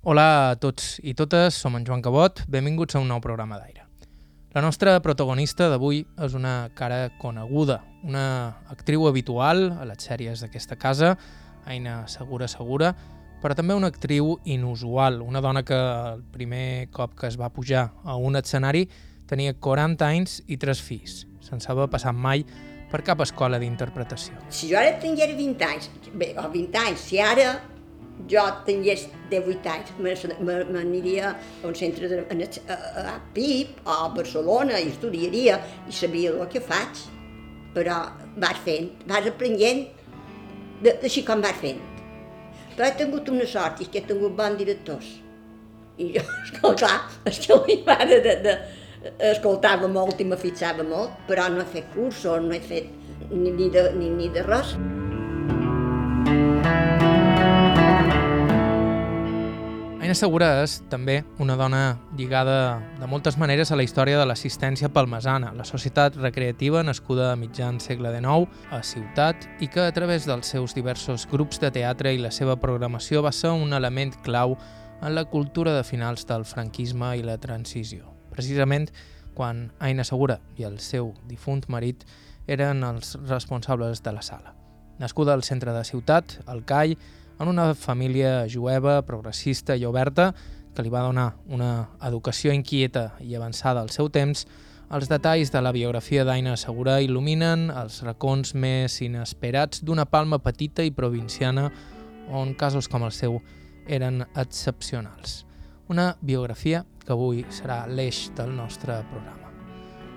Hola a tots i totes, som en Joan Cabot, benvinguts a un nou programa d'aire. La nostra protagonista d'avui és una cara coneguda, una actriu habitual a les sèries d'aquesta casa, Aina Segura Segura, però també una actriu inusual, una dona que el primer cop que es va pujar a un escenari tenia 40 anys i tres fills, sense haver passat mai per cap escola d'interpretació. Si jo ara tingués 20 anys, bé, o 20 anys, si ara jo tingués 18 anys, m'aniria a un centre de, a, a, PIP o a Barcelona i estudiaria i sabia el que faig. Però vas fent, vas aprenent, així com vas fent. Però he tingut una sort, i que he tingut bons directors. I jo, escolta, és que la meva mare de, de, escoltava molt i me fixava molt, però no he fet cursos, no he fet ni, ni, de, ni, ni de res. Aina Segura és també una dona lligada de moltes maneres a la història de l'assistència palmesana, la societat recreativa nascuda a mitjan segle XIX a Ciutat i que a través dels seus diversos grups de teatre i la seva programació va ser un element clau en la cultura de finals del franquisme i la transició precisament quan Aina Segura i el seu difunt marit eren els responsables de la sala. Nascuda al centre de ciutat, al CAI, en una família jueva, progressista i oberta, que li va donar una educació inquieta i avançada al seu temps, els detalls de la biografia d'Aina Segura il·luminen els racons més inesperats d'una palma petita i provinciana on casos com el seu eren excepcionals. Una biografia que avui serà l'eix del nostre programa.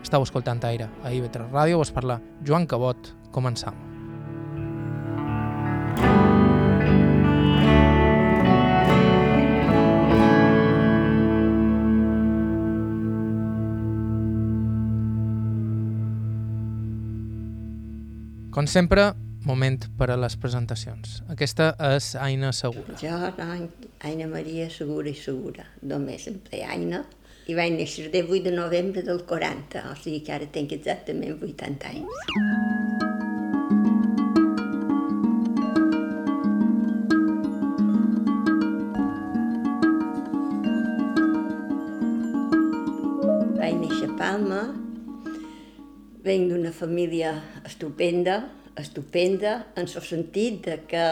Estau escoltant Aire a IB3 Ràdio, vos parla Joan Cabot. Començam. Com sempre, moment per a les presentacions. Aquesta és Aina Segura. Jo, Aina Maria Segura i Segura, només em feia Aina, i vaig néixer el 8 de novembre del 40, o sigui que ara tinc exactament 80 anys. Vaig venc d'una família estupenda, estupenda en el sentit de que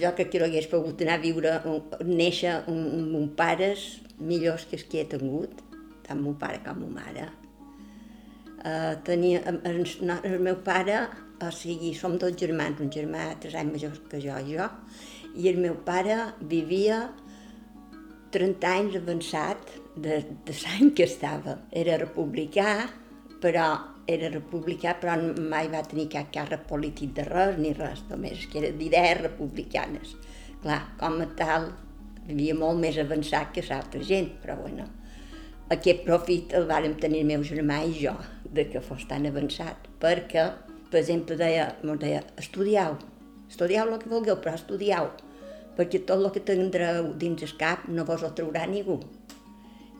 jo que no hagués pogut anar a viure, néixer amb mon pares millors que els que he tingut, tant mon pare com mon mare. Uh, tenia, el, el meu pare, o sigui, som dos germans, un germà tres anys major que jo i jo, i el meu pare vivia 30 anys avançat de, de l'any que estava. Era republicà, però era republicà, però mai va tenir cap càrrec polític de res ni res, només que era d'idees republicanes. Clar, com a tal, vivia molt més avançat que l'altra gent, però bueno, aquest profit el vàrem tenir el meu germà i jo, de que fos tan avançat, perquè, per exemple, deia, deia estudiau, estudiau el que vulgueu, però estudiau, perquè tot el que tindreu dins el cap no vos ho traurà ningú.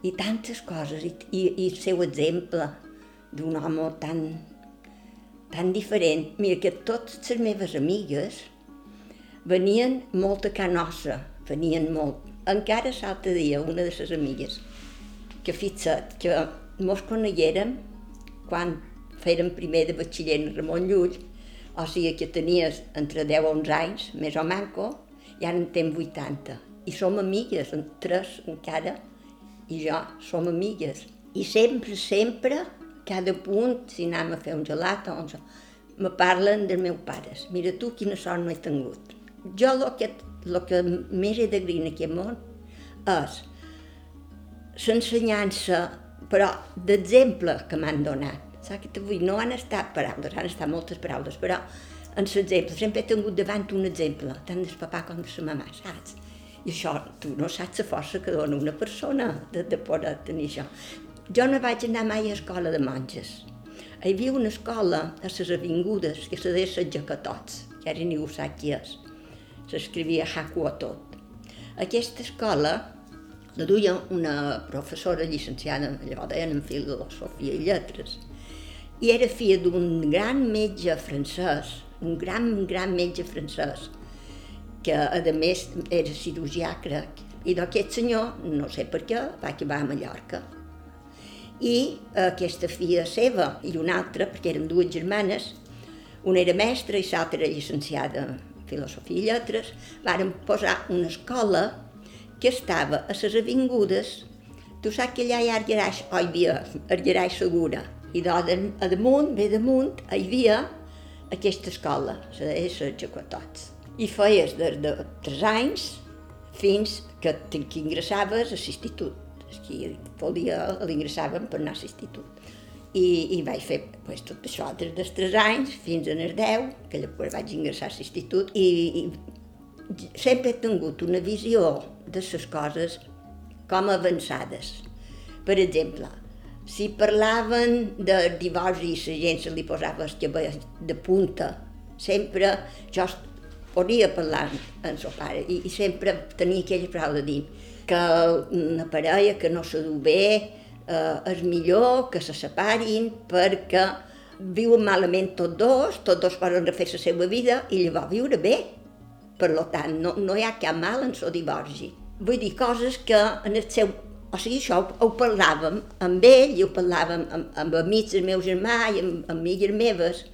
I tantes coses, i, i, i el seu exemple, d'un home tan, tan diferent. Mira que totes les meves amigues venien molt a canossa, venien molt. Encara l'altre dia, una de les amigues, que fixa't, que mos coneguérem quan fèrem primer de batxiller en Ramon Llull, o sigui que tenies entre 10 o 11 anys, més o manco, i ara en tens 80. I som amigues, en tres encara, i jo som amigues. I sempre, sempre cada punt, si anem a fer un gelat o un me parlen dels meus pares. Mira tu quina sort no he tingut. Jo el que, lo que més he d'agrair en aquest món és l'ensenyança, però d'exemple que m'han donat. Saps que vull? No han estat paraules, han estat moltes paraules, però en l'exemple, sempre he tingut davant un exemple, tant del papà com de la mamà, saps? I això, tu no saps la força que dona una persona de, de poder tenir això. Jo no vaig anar mai a escola de monges. Hi havia una escola a les avingudes que se deia Sant Jacatots, que ara ningú sap qui és. S'escrivia Haku a tot. Aquesta escola la duia una professora llicenciada, allò deien en filosofia i lletres, i era filla d'un gran metge francès, un gran, gran metge francès, que a més era cirurgià, crec, I d'aquest senyor, no sé per què, va acabar a Mallorca. I aquesta filla seva i una altra, perquè eren dues germanes, una era mestra i l'altra era llicenciada en Filosofia i Lletres, varen posar una escola que estava a les avingudes Tu saps que allà hi ha Argeraix, o hi havia Argeraix Segura, i de, a damunt, bé damunt, hi havia aquesta escola, la deia els Jacotots. I feies des de 3 anys fins que, que ingressaves a l'institut. Qui volia l'ingressaven per anar a l'institut. I, I vaig fer pues, tot això des dels 3 anys fins als 10, que llavors vaig ingressar a l'institut, i, i sempre he tingut una visió de les coses com avançades. Per exemple, si parlaven de divorci i la gent se li posava el de punta, sempre jo podia parlar amb el pare i, i sempre tenia aquella paraula de dir que una parella que no se du bé eh, és millor que se separin perquè viuen malament tots dos, tots dos poden refer la seva vida i llavors viure bé. Per tant, no, no hi ha cap mal en el divorci. Vull dir, coses que en el seu... O sigui, això ho, ho parlàvem amb ell i ho parlàvem amb, amb amics del meu germà i amb, amb amigues meves,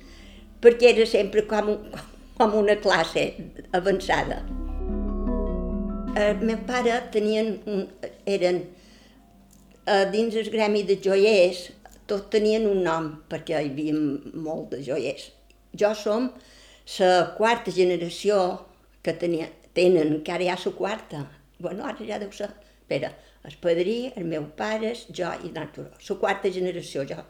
perquè era sempre com, com una classe avançada. El meu pare tenien eren a dins el gremi de joiers, tots tenien un nom, perquè hi havia molt de joiers. Jo som la quarta generació que tenia, tenen, encara hi ha la quarta, bueno, ara ja deu ser, espera, el padrí, els meus pares, jo i l'Arturo. La quarta generació, jo,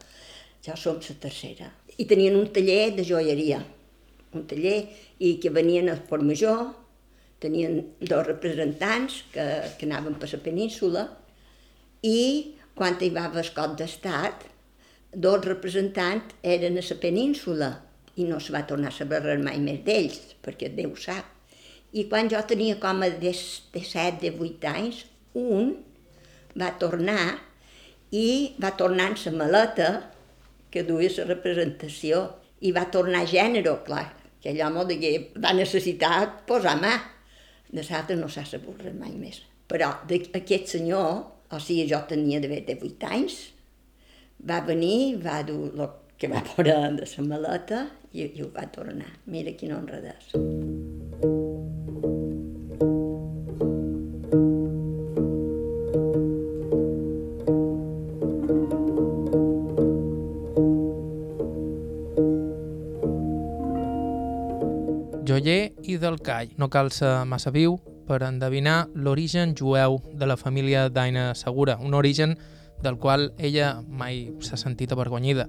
jo som la tercera. I tenien un taller de joieria, un taller, i que venien al Port Major, tenien dos representants que, que anaven per la península, i quan hi va haver cop d'estat, dos representants eren a la península i no se va tornar a saber mai més d'ells, perquè Déu sap i quan jo tenia com a de, de 7, de 8 anys, un va tornar i va tornar en la maleta que duia la representació i va tornar a gènere, clar, que allò m'ho degué, va necessitar posar mà. De l'altre no s'ha sabut res mai més. Però aquest senyor, o sigui, jo tenia d'haver de 8 anys, va venir, va dur el que va veure de la maleta i, i ho va tornar. Mira quin honradès. Joller i del Call. No cal ser massa viu per endevinar l'origen jueu de la família d'Aina Segura, un origen del qual ella mai s'ha sentit avergonyida.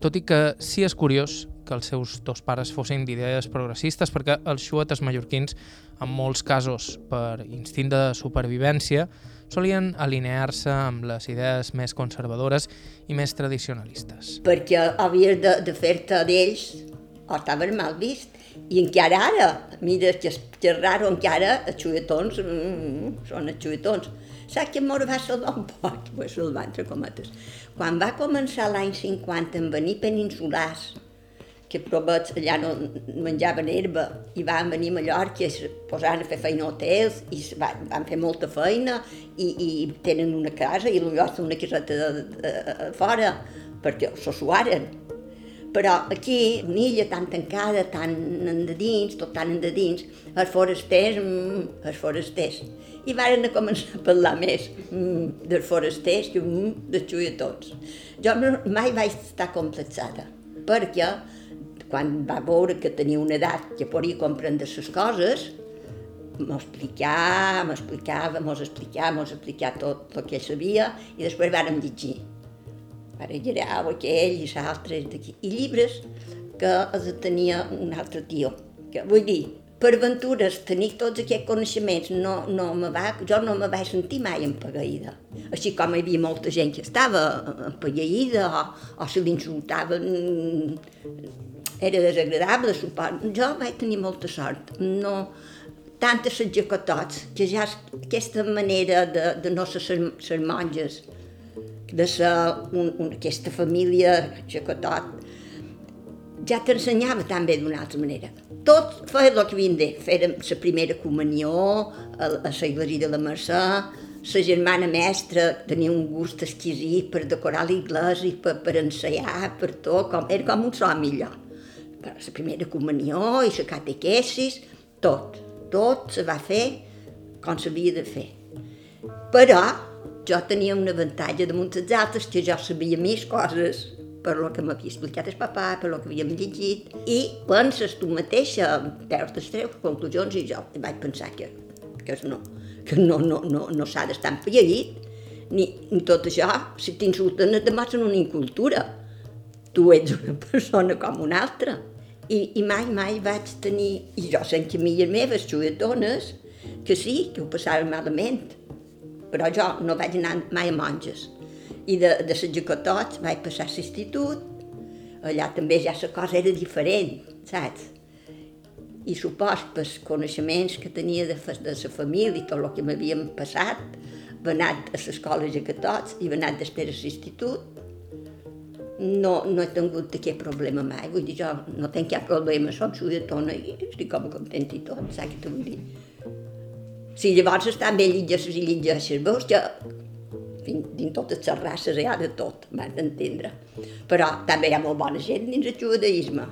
Tot i que sí és curiós que els seus dos pares fossin d'idees progressistes perquè els xuetes mallorquins, en molts casos per instint de supervivència, solien alinear-se amb les idees més conservadores i més tradicionalistes. Perquè havies de, de fer-te d'ells o estaven mal vist. I encara ara, mira que és, que és raro, encara els xuetons mm, són els xuetons. Saps que mos va salvar un poc? Pues salvar, entre cometes. Quan va començar l'any 50 en venir peninsulars, que provets allà no menjaven herba i van venir a Mallorca i es posaven a fer feina a hotels i van, van fer molta feina i, i tenen una casa i potser una caseta de, de, de, fora perquè s'ho suaren però aquí, una illa tan tancada, tan endins, tot tan endins, els forasters, mm, els forasters. I varen a començar a parlar més mm, dels forasters que mm, dels xuetons. Jo mai vaig estar complexada, perquè quan va veure que tenia una edat que podia comprendre les coses, m'explicava, m'explicava, mos explicava, mos explicava tot el que sabia i després vàrem llegir Paraguirau, aquell i l'altre d'aquí. I llibres que els tenia un altre tio. Que, vull dir, per aventures, tenir tots aquests coneixements, no, no me va, jo no me vaig sentir mai empagueïda. Així com hi havia molta gent que estava empagueïda o, o se l'insultava, era desagradable, suposo. Jo vaig tenir molta sort. No, tantes tots, que ja aquesta manera de, de no ser ser monges, de ser un, un, aquesta família jacotot ja t'ensenyava també d'una altra manera. Tot feia el que havien de fer. la primera comunió, a, la iglesia de la Mercè, la germana mestra tenia un gust exquisit per decorar l'església, per, per ensaiar, per tot, com, era com un so millor. Però la primera comunió i la catequesis, tot, tot se va fer com s'havia de fer. Però jo tenia un avantatge damunt dels altres, que jo sabia més coses per lo que m'havia explicat el papà, per lo que havíem llegit, i penses tu mateixa, veus les teves conclusions, i jo vaig pensar que, que no, que no, no, no, no s'ha d'estar empalladit, ni, ni tot això, si t'insulten et demostren una incultura. Tu ets una persona com una altra. I, i mai, mai vaig tenir, i jo sé que amigues meves, xuetones, que sí, que ho passaven malament, però jo no vaig anar mai a monges i de, de les jacotots vaig passar a l'institut, allà també ja la cosa era diferent, saps? I supos pels coneixements que tenia de, de la família i tot el que m'havien passat, va anat a l'escola jacatots i va anat després a l'institut, no, no he tingut aquest problema mai, vull dir, jo no tinc cap problema, soc sudatona i estic com content i tot, saps què t'ho vull dir? Si llavors estan bé llitges i llitges, veus que dins totes les races hi ha de tot, m'has d'entendre. Però també hi ha molt bona gent dins el judaïsme.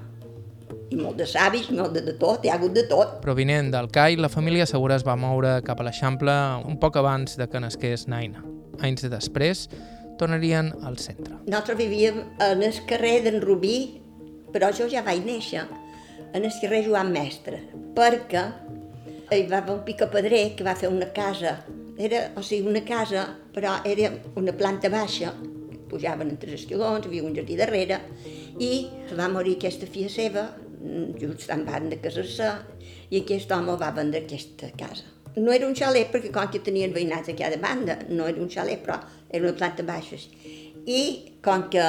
I molt de savis, molt de, de tot, hi ha hagut de tot. Provinent del CAI, la família segura es va moure cap a l'Eixample un poc abans de que nasqués Naina. Anys després, tornarien al centre. Nosaltres vivíem en el carrer d'en Rubí, però jo ja vaig néixer en el carrer Joan Mestre, perquè hi va haver un picapedrer que va fer una casa era, o sigui, una casa, però era una planta baixa, pujaven entre els esquilons, havia un jardí darrere, i va morir aquesta filla seva, just en van de casar-se, i aquest home va vendre aquesta casa. No era un xalet, perquè com que tenien veïnats a cada banda, no era un xalet, però era una planta baixa. I com que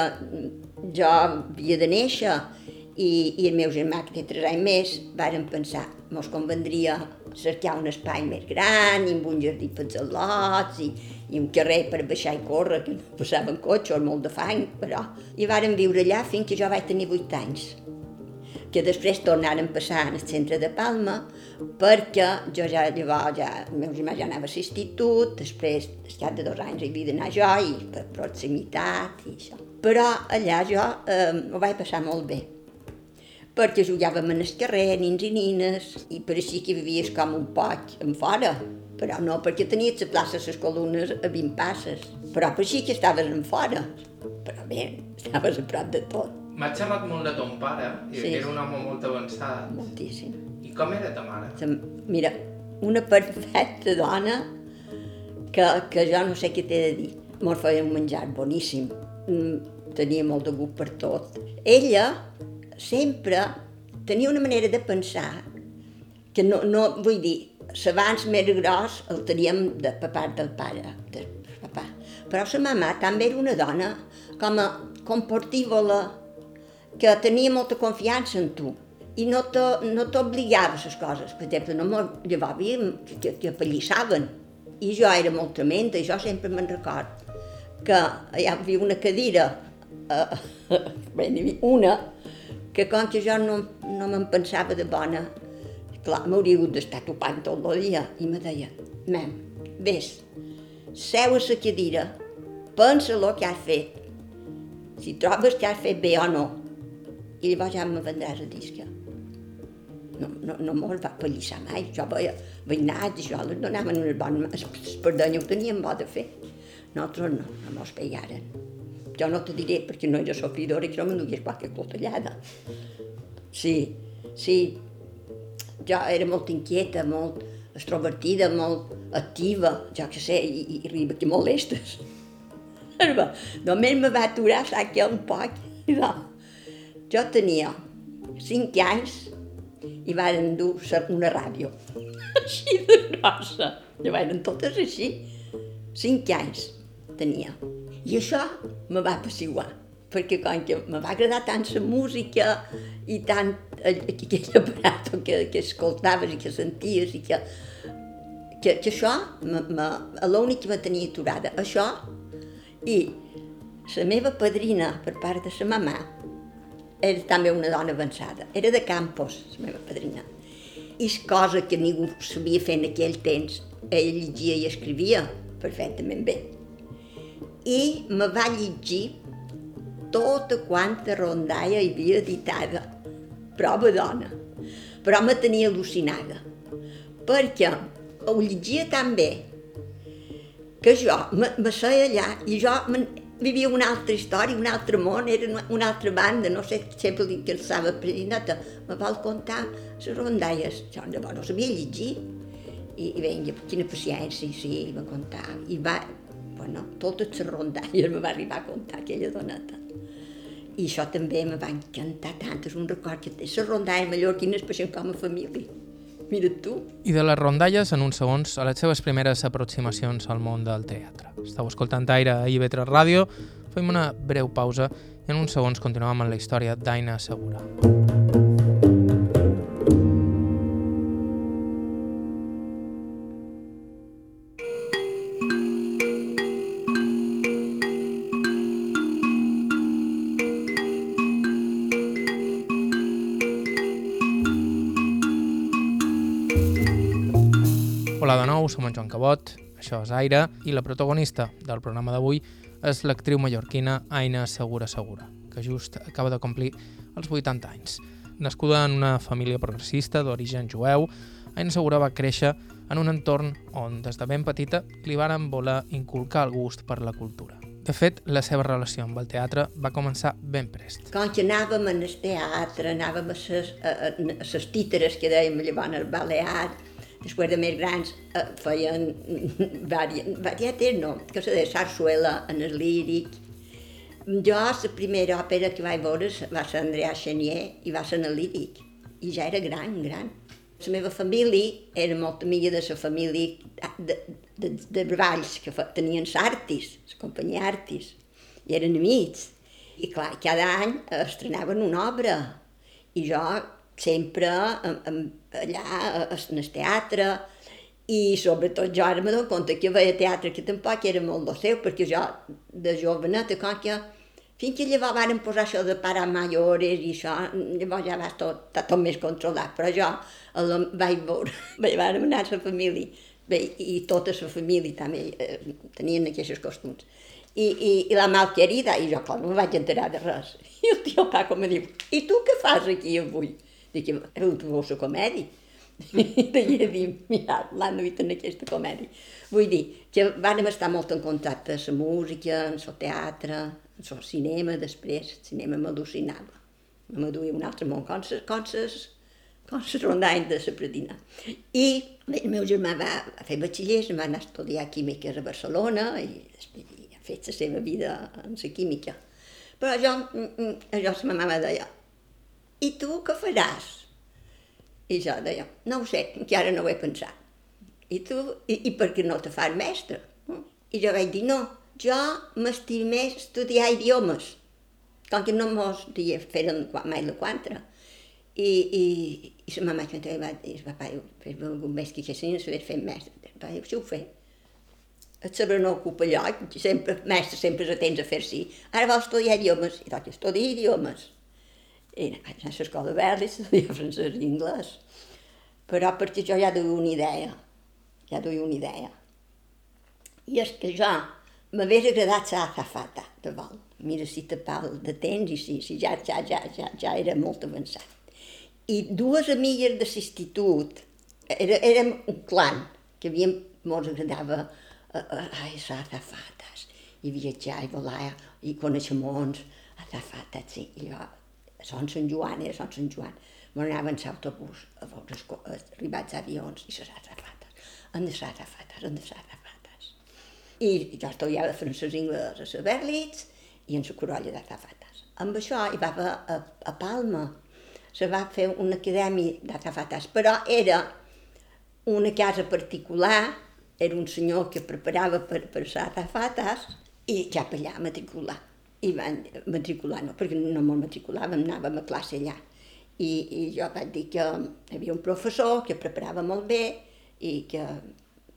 jo havia de néixer i, i el meu germà, que té tres anys més, varen pensar, mos convendria cercar un espai més gran, i amb un jardí pels al·lots, i, i un carrer per baixar i córrer, que no passaven cotxes, molt de fang, però... I vàrem viure allà fins que jo vaig tenir 8 anys que després tornaren a passar al centre de Palma perquè jo ja llavors ja, meu germà ja anava a l'institut, després, al cap de dos anys hi havia d'anar jo i per proximitat i això. Però allà jo eh, ho vaig passar molt bé perquè jugàvem en el carrer, nins i nines, i per així que vivies com un poc en fora, però no perquè tenies la plaça les columnes a 20 passes, però per així que estaves en fora, però bé, estaves a prop de tot. M'ha xerrat molt de ton pare, i sí. era un home molt avançat. Moltíssim. I com era ta mare? Mira, una perfecta dona que, que jo no sé què t'he de dir. Mos feia un menjar boníssim, mm, tenia molt de gust per tot. Ella sempre tenia una manera de pensar que no, no vull dir, l'abans més gros el teníem de part del pare, del papà. Però la mamà també era una dona com a comportívola, que tenia molta confiança en tu i no t'obligava no les coses. Per exemple, no llavors havia que, que apallissaven i jo era molt tremenda i jo sempre me'n record que hi havia una cadira, eh, una, que com que jo no, no me'n pensava de bona, clar, m'hauria hagut d'estar topant tot el dia, i me deia, mem, vés, seu a la cadira, pensa el que has fet, si trobes que has fet bé o no, i llavors ja me vendràs a disc. No, no, no me'l va pallissar mai, jo veia veïnats jo les donaven unes bones, perdona, ho tenien bo de fer. Nosaltres no, no mos pegaren. Jo no t'ho diré perquè no era sofridora i que no m'endugués qualque clotellada. Sí, sí, jo era molt inquieta, molt extrovertida, molt activa, jo que sé, i, i arriba que molestes. Només me va aturar, saps que un poc. No. Jo tenia cinc anys i van dur una ràdio, així de grossa. Llavors eren totes així. Cinc anys tenia. I això me va apaciguar, perquè com que me va agradar tant la música i tant aquell aparat que, que escoltaves i que senties i que, que, que això, l'únic que me tenia aturada, això i la meva padrina per part de sa mamà, era també una dona avançada. Era de Campos, la meva padrina. I cosa que ningú sabia fer en aquell temps. Ella llegia i escrivia perfectament bé. I me va llegir tota quanta rondalla hi havia editada. Prova dona. Però me tenia al·lucinada. Perquè ho llegia tan bé que jo me, me seia allà i jo me, vivia una altra història, un altre món, era una, una altra banda, no sé, sempre li cansava Perinata, me vol contar les rondalles. Jo llavors no sabia llegir. I, i vinga, quina paciència, sí, va contar. I va, bueno, totes les rondalles me va arribar a contar aquella doneta. I això també me va encantar tant, és un record que les rondalles mallorquines passen com a família. Mira tu. I de les rondalles, en uns segons, a les seves primeres aproximacions al món del teatre. Estau escoltant Aire a IB3 Ràdio, fem una breu pausa i en uns segons continuem amb la història d'Aina Segura. Hola Cabot, això és Aire, i la protagonista del programa d'avui és l'actriu mallorquina Aina Segura Segura, que just acaba de complir els 80 anys. Nascuda en una família progressista d'origen jueu, Aina Segura va créixer en un entorn on des de ben petita li varen voler inculcar el gust per la cultura. De fet, la seva relació amb el teatre va començar ben prest. Quan que anàvem al teatre, anàvem a les, títeres que dèiem llavors al Balear, després de més grans eh, feien varietés, no, que se deia sarsuela en el líric. Jo, la primera òpera que vaig veure va ser Andrea Chenier i va ser en el líric, i ja era gran, gran. La meva família era molt amiga de la família de, de, de Valls, que fa, tenien l'Artis, la companyia Artis, i eren amics. I clar, cada any estrenaven una obra, i jo sempre allà en el teatre, i sobretot jo ara me dono compte que veia teatre que tampoc era molt el seu, perquè jo de joveneta, com que fins que llavors varen posar això de parar maiores i això, llavors ja va tot, tot més controlat, però jo el vaig veure, vaig anar a la família, bé, i tota la família també eh, tenien aquests costums. I, i, i la malquerida, i jo clar, no me vaig enterar de res. I el tio Paco me diu, i tu què fas aquí avui? Dic, heu la comèdia. Deia dir, mira, l'han duit en aquesta comèdia. Vull dir, que vam estar molt en contacte amb la música, amb el teatre, amb el cinema, després, el cinema m'al·lucinava. M'aduïa un altre món, com ses, com ses, com ses de la predina. I bé, el meu germà va fer batxillers, va anar a estudiar química a Barcelona i després ha fet la seva vida en la química. Però jo, mm, mm, jo la meva deia, i tu què faràs? I jo deia, no ho sé, encara no ho he pensat. I tu, i, i per què no te fas mestre? I jo vaig dir, no, jo m'estim més estudiar idiomes, com que no mos dia feren mai la quantra. I, i, i la mama que va dir, papa, fes algun mes que si no fer mestre. Va dir, si ho fer. El saber no ocupa lloc, sempre, mestre sempre se tens a fer-s'hi. Ara vols estudiar idiomes, i doncs estudia idiomes anar a l'escola verda i estudiar francès i anglès. Però perquè jo ja duia una idea, ja duia una idea. I és que jo m'hagués agradat ser azafata de vol. Mira si te parlo de temps i si, si ja, ja, ja, ja, ja era molt avançat. I dues amigues de l'institut, era, érem un clan, que havíem, molt agradava, uh, ai, ser azafates, i viatjar, i volar, i conèixer mons, azafates, sí. I jo són Sant Joan, era Sant Sant Joan. M'anaven l'autobús a veure els arribats avions i les atrafates. Han de ser atrafates, han de ser atrafates. I jo estudiava francès i anglès a la Berlitz i en la Corolla d'atrafates. Amb això hi va a, a, a Palma, se va fer una acadèmia d'atrafates, però era una casa particular, era un senyor que preparava per, per ser atrafates i ja per allà matricular i van matricular, no, perquè no me'l matriculàvem, anàvem a classe allà. I, I jo vaig dir que hi havia un professor que preparava molt bé i que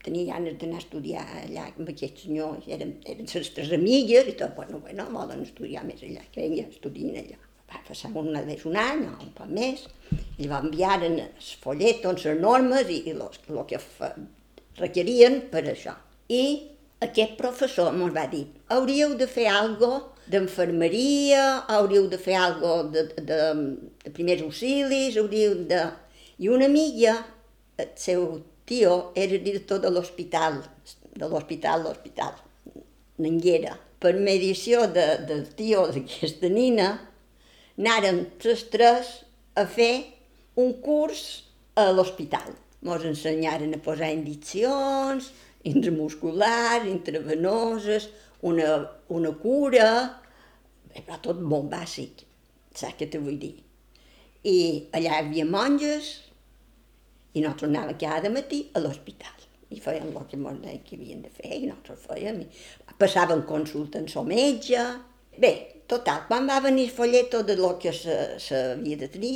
tenia ganes d'anar a estudiar allà amb aquest senyor, eren, eren les tres amigues i tot, bueno, bueno, volen estudiar més allà, que vinga, estudien allà. Va, passar vegada un any o un poc més, i va enviar els folletons, les normes i, i el que fa, requerien per això. I aquest professor ens va dir, hauríeu de fer algo d'infermeria, hauríeu de fer algo de, de, de primers auxilis, hauríeu de... I una amiga, el seu tio, era director de l'hospital, de l'hospital, l'hospital, Nanguera. Per mediació de, del tio d'aquesta nina, anàrem tres tres a fer un curs a l'hospital. Ens ensenyaren a posar injeccions, intramusculars, intravenoses, una, una cura, però tot molt bàsic, saps què te vull dir? I allà hi havia monges i nosaltres anàvem cada matí a l'hospital i feien el que ens deien que havien de fer i nosaltres fèiem. I passaven consulta amb el metge. Bé, total, quan va venir el folleto de lo que s'havia de tenir,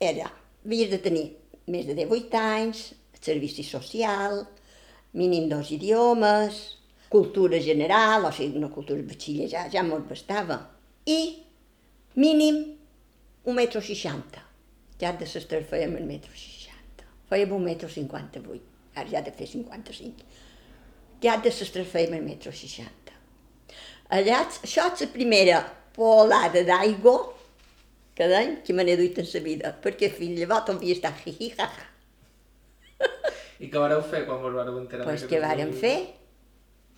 era, havies de tenir més de 18 anys, servici social, mínim dos idiomes, cultura general, o sigui, una cultura batxiller ja, ja molt bastava, i mínim un metro seixanta. Ja de s'estar fèiem un metro seixanta. Fèiem un metro cinquanta vuit ara ja de fer 55. Ja de s'estar fèiem un metro seixanta. Allà, això és la primera polada d'aigua que deim que me n'he duit en la vida, perquè fins llavors havia estat hi ha, ha. I què vareu fer quan vos vareu enterar? Pues què vàrem fer?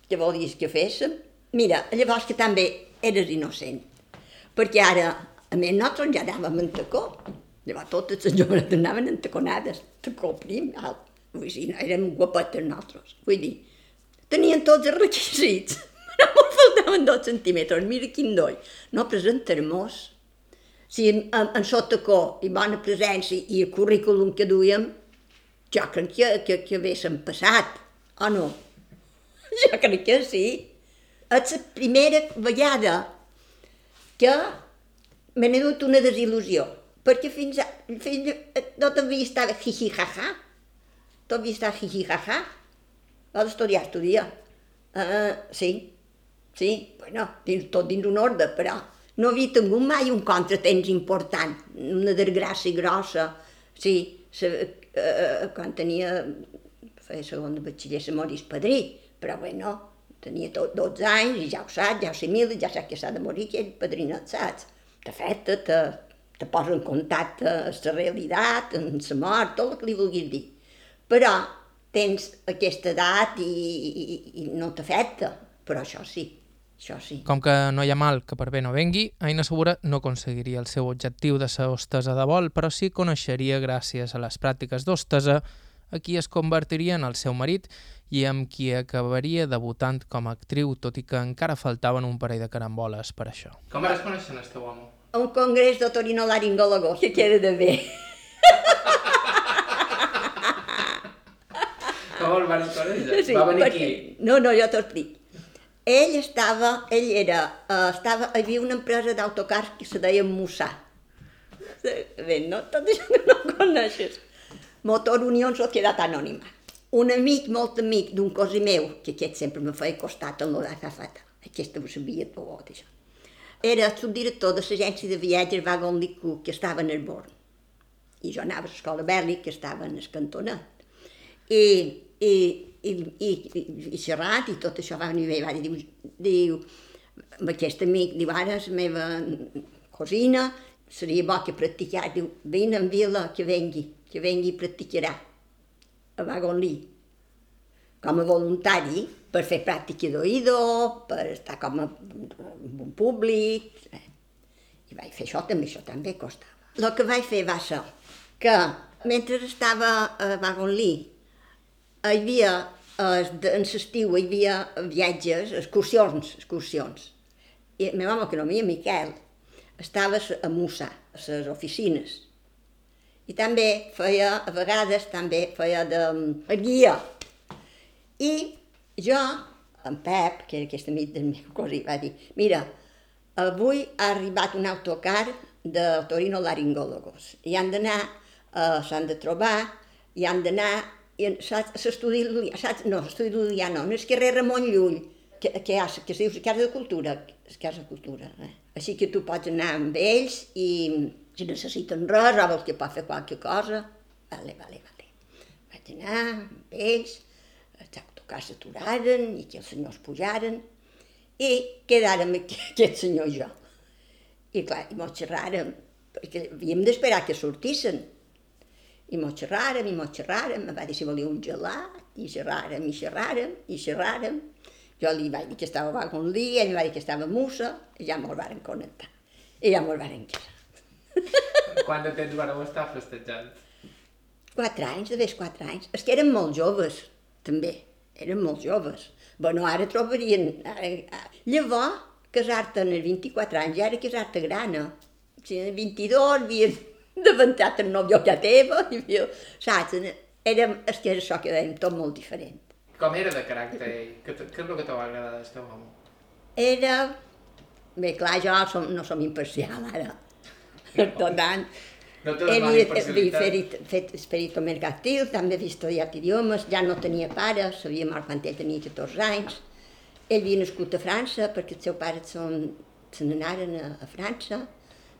Què volies que féssim? Mira, llavors que també eres innocent, perquè ara, a més, nosaltres ja anàvem en tacó. Llavors totes les joves anaven entaconades, tacó prim, alt. Vull dir, no, érem guapetes nosaltres. Vull dir, tenien tots els requisits, però em faltaven dos centímetres. Mira quin doll. No presentar-nos. Si en, en, en sotacó i bona presència i el currículum que duíem, jo crec que, que, que haguéssim passat, o no? Jo crec que sí. És la primera vegada que me n'he dut una desil·lusió, perquè fins, a, fins a, no t'havia estat jiji-jaja, t'ho havia estat jiji-jaja, vas estudiar, estudia. Uh, sí, sí, bueno, dins, tot dins un ordre, però no havia tingut mai un contratemps important, una desgràcia grossa. Sí, se, uh, quan tenia, feia segon de batxiller, se morís padrí, però bueno, tenia tot 12 anys i ja ho saps, ja ho sé mil, ja saps que s'ha de morir, que és padrinat, saps? Te, te, te posa en contacte amb la realitat, amb la mort, tot el que li vulguis dir. Però tens aquesta edat i, i, i no t'afecta, però això sí, això sí. Com que no hi ha mal que per bé no vengui, Aina Segura no aconseguiria el seu objectiu de ser hostesa de vol, però sí coneixeria gràcies a les pràctiques d'hostesa a qui es convertiria en el seu marit i amb qui acabaria debutant com a actriu, tot i que encara faltaven un parell de caramboles per això. Com vas conèixer el teu home? A un congrés d'otorinolaringòlogo, que queda de bé. Com el van conèixer? Sí, Va venir perquè... aquí? No, no, jo t'ho explico. Ell estava, ell era, uh, estava, hi havia una empresa d'autocars que se deia Mussà. Bé, no? Tot això que no coneixes. Motor Unió Societat Anònima. Un amic, molt amic d'un cosí meu, que aquest sempre me feia costat en l'Odafafata, aquesta ho sabia tot això. Era subdirector de l'agència de viatges Wagon Licu, que estava en el Born. I jo anava a l'escola Berli, que estava en el cantonat. I, i, i, i, i, i xerrat i tot això va venir bé, va dir, diu, amb aquest amic, diu, ara la meva cosina, seria bo que practicar, diu, vine en vila, que vengui que vengui practicarà a Wagonly com a voluntari per fer pràctica d'oïdo, per estar com a un públic. Eh. I vaig fer això també, això també costava. El que vaig fer va ser que mentre estava a Wagonly hi havia, en l'estiu hi havia viatges, excursions, excursions. I el meu home, que no havia Miquel, estava a Musa, a les oficines, i també feia, a vegades també feia de, guia. I jo, en Pep, que era aquest amic del meu cosí, va dir, mira, avui ha arribat un autocar de Torino Laringólogos i han d'anar, uh, s'han de trobar, i han d'anar a l'estudi Llulià, saps? No, Llulià no, no és carrer Ramon Llull, que, que, ha, que es diu Casa de Cultura, la Casa de Cultura. Eh? Així que tu pots anar amb ells i si necessiten res o vols que pot fer qualque cosa, vale, vale, vale. Vaig anar amb ells, els autocars s'aturaren i que els senyors pujaren i quedàrem aquest senyor i jo. I clar, i mos xerràrem, perquè havíem d'esperar que sortissin. I mos xerràrem, i mos xerràrem, em va dir si volia un gelat, i xerràrem, i xerràrem, i xerràrem. Jo li vaig dir que estava vaga un dia, ell va dir que estava musa, i ja mos varen connectar. I ja mos varen quedar. Quant de temps vareu estar festejant? Quatre anys, de vés quatre anys. És que eren molt joves, també. Eren molt joves. Bueno, ara trobarien... Ara, llavors, casar-te als 24 anys, ja era casar-te grana. Si als 22 havien davantat el nòvio que teva, i havia, saps? Era, és que era això que dèiem, tot molt diferent. Com era de caràcter ell? Què, què és el que t'ho va agradar del teu home? Era... Bé, clar, jo som, no som imparcial, ara. Per tant, No te havia parcialitat. fet, fet esperito mercantil, també havia estudiat idiomes, ja no tenia pare, sabia mort quan ell tenia 14 anys. Ell havia nascut a França, perquè els seus pares se n'anaren a, a França.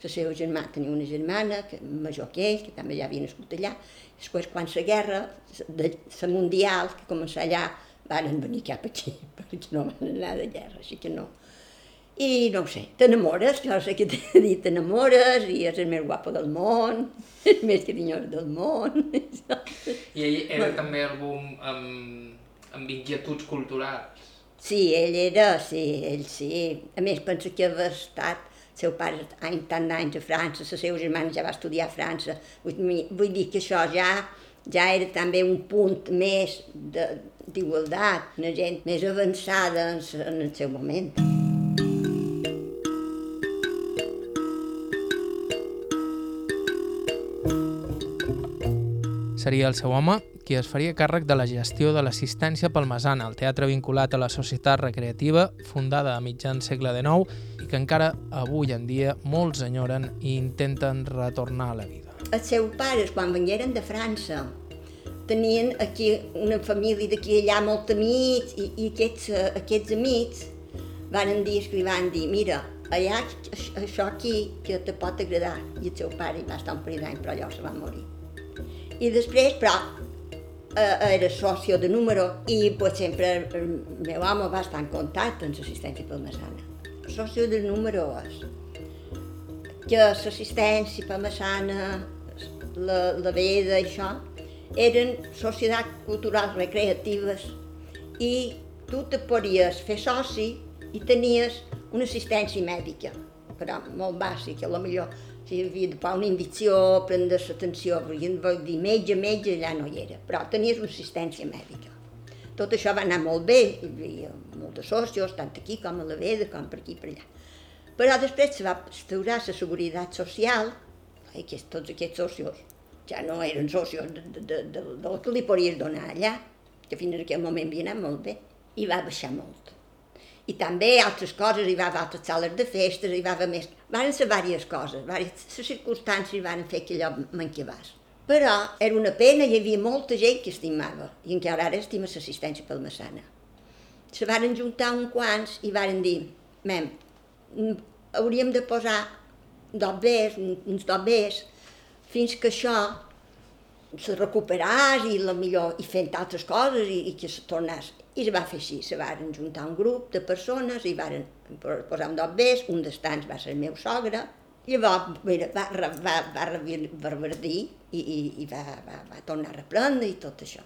La seva germà tenia una germana, que, major que ell, que també ja havia nascut allà. Després, quan la guerra, de, la mundial, que començà allà, varen venir cap aquí, perquè no van anar de guerra, així que no. I no ho sé, t'enamores, jo sé que t'he dit t'enamores, i és el més guapo del món, el més carinyós del món. I ell era també algú amb, amb inquietuds culturals? Sí, ell era, sí, ell sí. A més, pensa que havia estat seu pare any, tant d'anys a França, la seva germana ja va estudiar a França. Vull, vull dir que això ja ja era també un punt més d'igualtat, una gent més avançada en, en el seu moment. Seria el seu home qui es faria càrrec de la gestió de l'assistència palmesana, el teatre vinculat a la societat recreativa fundada a mitjan segle XIX que encara avui en dia molts enyoren i intenten retornar a la vida. Els seus pares, quan vengueren de França, tenien aquí una família d'aquí allà molt amics i, i aquests, eh, aquests amics van dir li van dir mira, allà aix- això aquí que te pot agradar. I el seu pare hi va estar un parell d'anys, però allò se va morir. I després, però, eh, era socio de número i pues, sempre el meu home va estar en contacte amb l'assistència palmesana. Socio de número és que l'assistència palmesana, la, la veda això, eren societats culturals recreatives i tu te podies fer soci i tenies una assistència mèdica, però molt bàsica, a lo millor si havia de pagar una invicció, prendre l'atenció, perquè vol dir metge, metge, allà no hi era, però tenies una assistència mèdica. Tot això va anar molt bé, hi havia molts de socios, tant aquí com a la Veda, com per aquí per allà. Però després se va instaurar la seguretat social, i aquests, tots aquests socios ja no eren socios de, de, de, de, del que li podies donar allà, que fins en aquell moment havia anat molt bé, i va baixar molt. I també altres coses, hi va haver altres sales de festes, hi va haver més... Van ser diverses coses, diverses circumstàncies van fer que allò manquebàs. Però era una pena, hi havia molta gent que estimava, i encara ara estima l'assistència palmesana. Se varen juntar uns quants i varen dir, mem, hauríem de posar dobbers, uns dobbers, fins que això se recuperàs i la millor i fent altres coses i, i que se tornàs. I es va fer així, se varen juntar un grup de persones i varen po- posar un dobbers, un dels tants va ser el meu sogre, llavors mira, va, va, va rever- reverdir i, i, i va, va, va tornar a reprendre i tot això.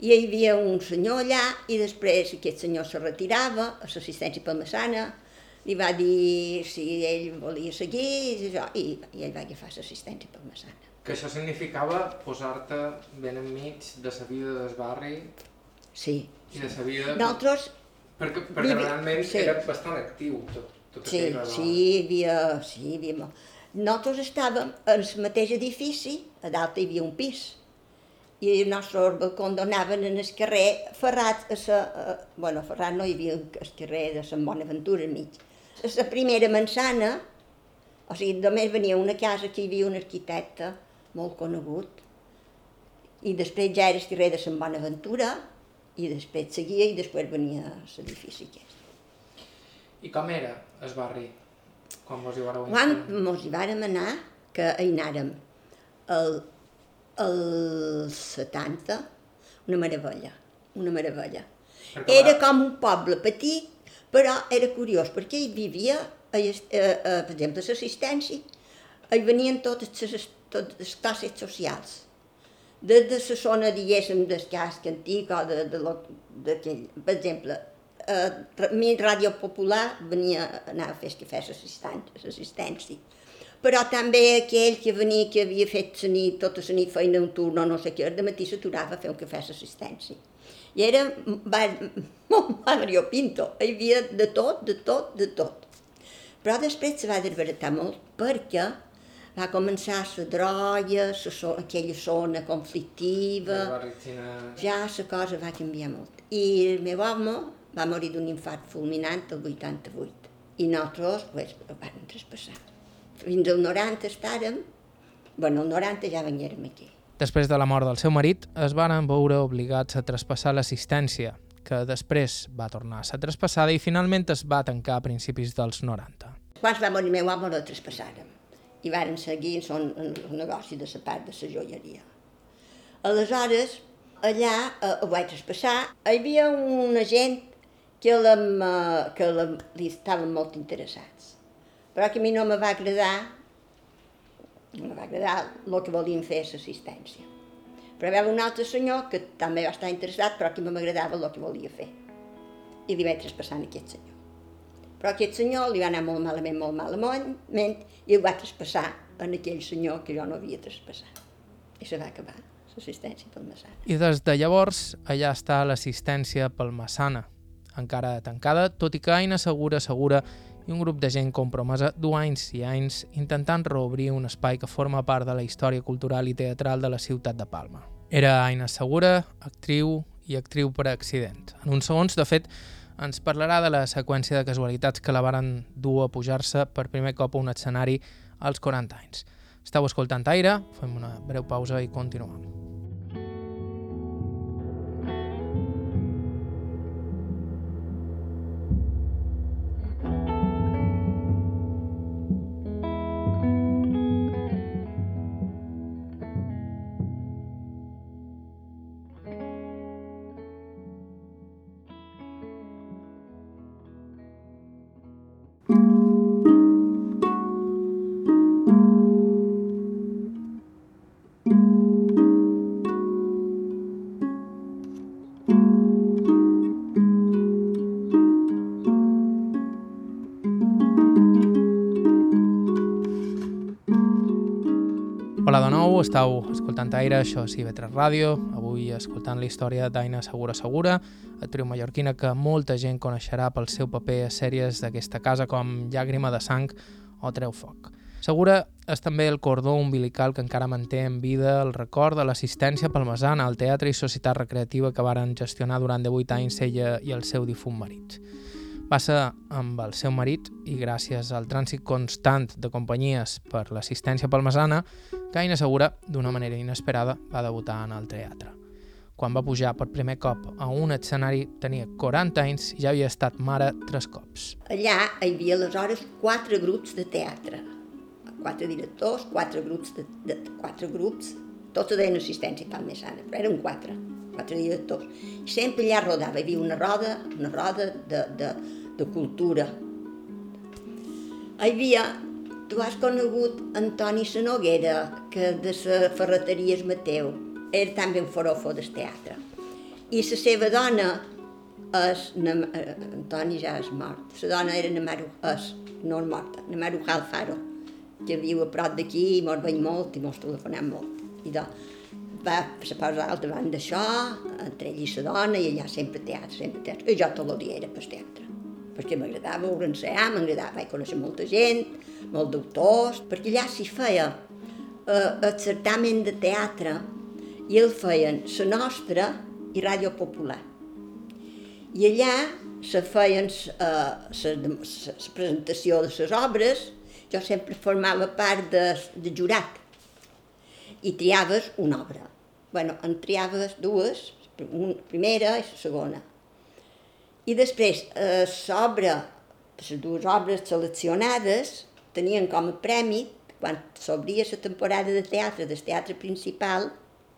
I hi havia un senyor allà i després aquest senyor se retirava a l'assistència palmesana, li va dir si ell volia seguir i, això, i, i ell va agafar l'assistència palmesana. Que això significava posar-te ben enmig de la vida del barri Sí. i de la vida... Nosaltres, Perquè, perquè vivi- realment sí. era bastant actiu tot, tot sí, aquell redol. sí, hi havia, sí, hi havia molt. Nosaltres estàvem en el mateix edifici, a dalt hi havia un pis, i el nostre balcó donaven en el carrer ferrat a sa, a, bueno, ferrat no hi havia el carrer de Sant Bonaventura al mig. A la primera manzana, o sigui, només venia una casa que hi havia un arquitecte molt conegut, i després ja era el carrer de Sant Bonaventura, i després seguia i després venia l'edifici aquest. I com era el barri quan vos hi vareu Quan mos hi vàrem anar, que hi anàrem el, el 70, una meravella, una meravella. Era com un poble petit, però era curiós, perquè hi vivia, eh, eh, eh, per exemple, l'assistència, hi venien totes les, totes les classes socials. Des de la zona, diguéssim, del casc antic o de, de, d'aquell, per exemple, eh, a mi Ràdio Popular venia a anar a fer que fes l'assistència. Però també aquell que venia, que havia fet la nit, tota la nit feina un turno, no sé què, de matí s'aturava a fer un cafè d'assistència. I era va, molt Mario Pinto, hi havia de tot, de tot, de tot. Però després se va desbaratar molt perquè va començar la droga, la so, aquella zona conflictiva, ja la cosa va canviar molt. I el meu home va morir d'un infart fulminant el 88. I nosaltres pues, ho vam traspassar. Fins al 90 estàrem, bueno, el 90 ja venérem aquí. Després de la mort del seu marit, es varen veure obligats a traspassar l'assistència, que després va tornar a ser traspassada i finalment es va tancar a principis dels 90. Quan va morir meu home, no traspassàrem. I varen seguir en son, en el negoci de la part de la joieria. Aleshores, allà eh, ho vaig traspassar. Hi havia una gent que, la, que la, li estaven molt interessats. Però que a mi no me va agradar, no va agradar el que volien fer l'assistència. Però hi havia un altre senyor que també va estar interessat, però que no m'agradava el que volia fer. I li vaig traspassar a aquest senyor. Però aquest senyor li va anar molt malament, molt malament, i ho va traspassar a aquell senyor que jo no havia traspassat. I se va acabar l'assistència pel Massana. I des de llavors, allà està l'assistència pel Massana, encara tancada, tot i que Aina Segura Segura i un grup de gent compromesa du anys i anys intentant reobrir un espai que forma part de la història cultural i teatral de la ciutat de Palma. Era Aina Segura, actriu i actriu per accident. En uns segons, de fet, ens parlarà de la seqüència de casualitats que la varen dur a pujar-se per primer cop a un escenari als 40 anys. Estau escoltant Aire, fem una breu pausa i continuem. Estàu escoltant Aire, això és IB3 Ràdio, avui escoltant la història d'Aina Segura Segura, actriu mallorquina que molta gent coneixerà pel seu paper a sèries d'aquesta casa com Llàgrima de sang o Treu foc. Segura és també el cordó umbilical que encara manté en vida el record de l'assistència palmesana al teatre i societat recreativa que varen gestionar durant 18 anys ella i el seu difunt marit. Ser amb el seu marit i gràcies al trànsit constant de companyies per l'assistència palmesana que Aina Segura, d'una manera inesperada, va debutar en el teatre. Quan va pujar per primer cop a un escenari tenia 40 anys i ja havia estat mare tres cops. Allà hi havia aleshores quatre grups de teatre. Quatre directors, quatre grups, de, de quatre grups, tots deien assistència pel Messana, però eren quatre, quatre directors. Sempre allà rodava, hi havia una roda, una roda de, de, de cultura. Hi havia, tu has conegut Antoni Sanoguera, que de la ferreteria és Mateu, era també un forofo del teatre. I la seva dona és, na- eh, Antoni ja és mort, la dona era Namaru, és, no és morta, Namaru Alfaro, que viu a prop d'aquí i mos veiem molt i mos telefonem molt. I de, va se posa al davant d'això, entre ell i la dona, i allà sempre teatre, sempre teatre. I jo tot era per teatre, perquè m'agradava ensenyar, m'agradava, vaig conèixer molta gent, molts d'autors, perquè allà s'hi feia eh, el certamen de teatre i el feien la nostra i Ràdio Popular. I allà se feien la presentació de les obres, jo sempre formava part de, de jurat i triaves una obra. Bueno, en triaves dues, un, primera i la segona. I després, eh, sobre les dues obres seleccionades, tenien com a premi, quan s'obria la temporada de teatre del teatre principal,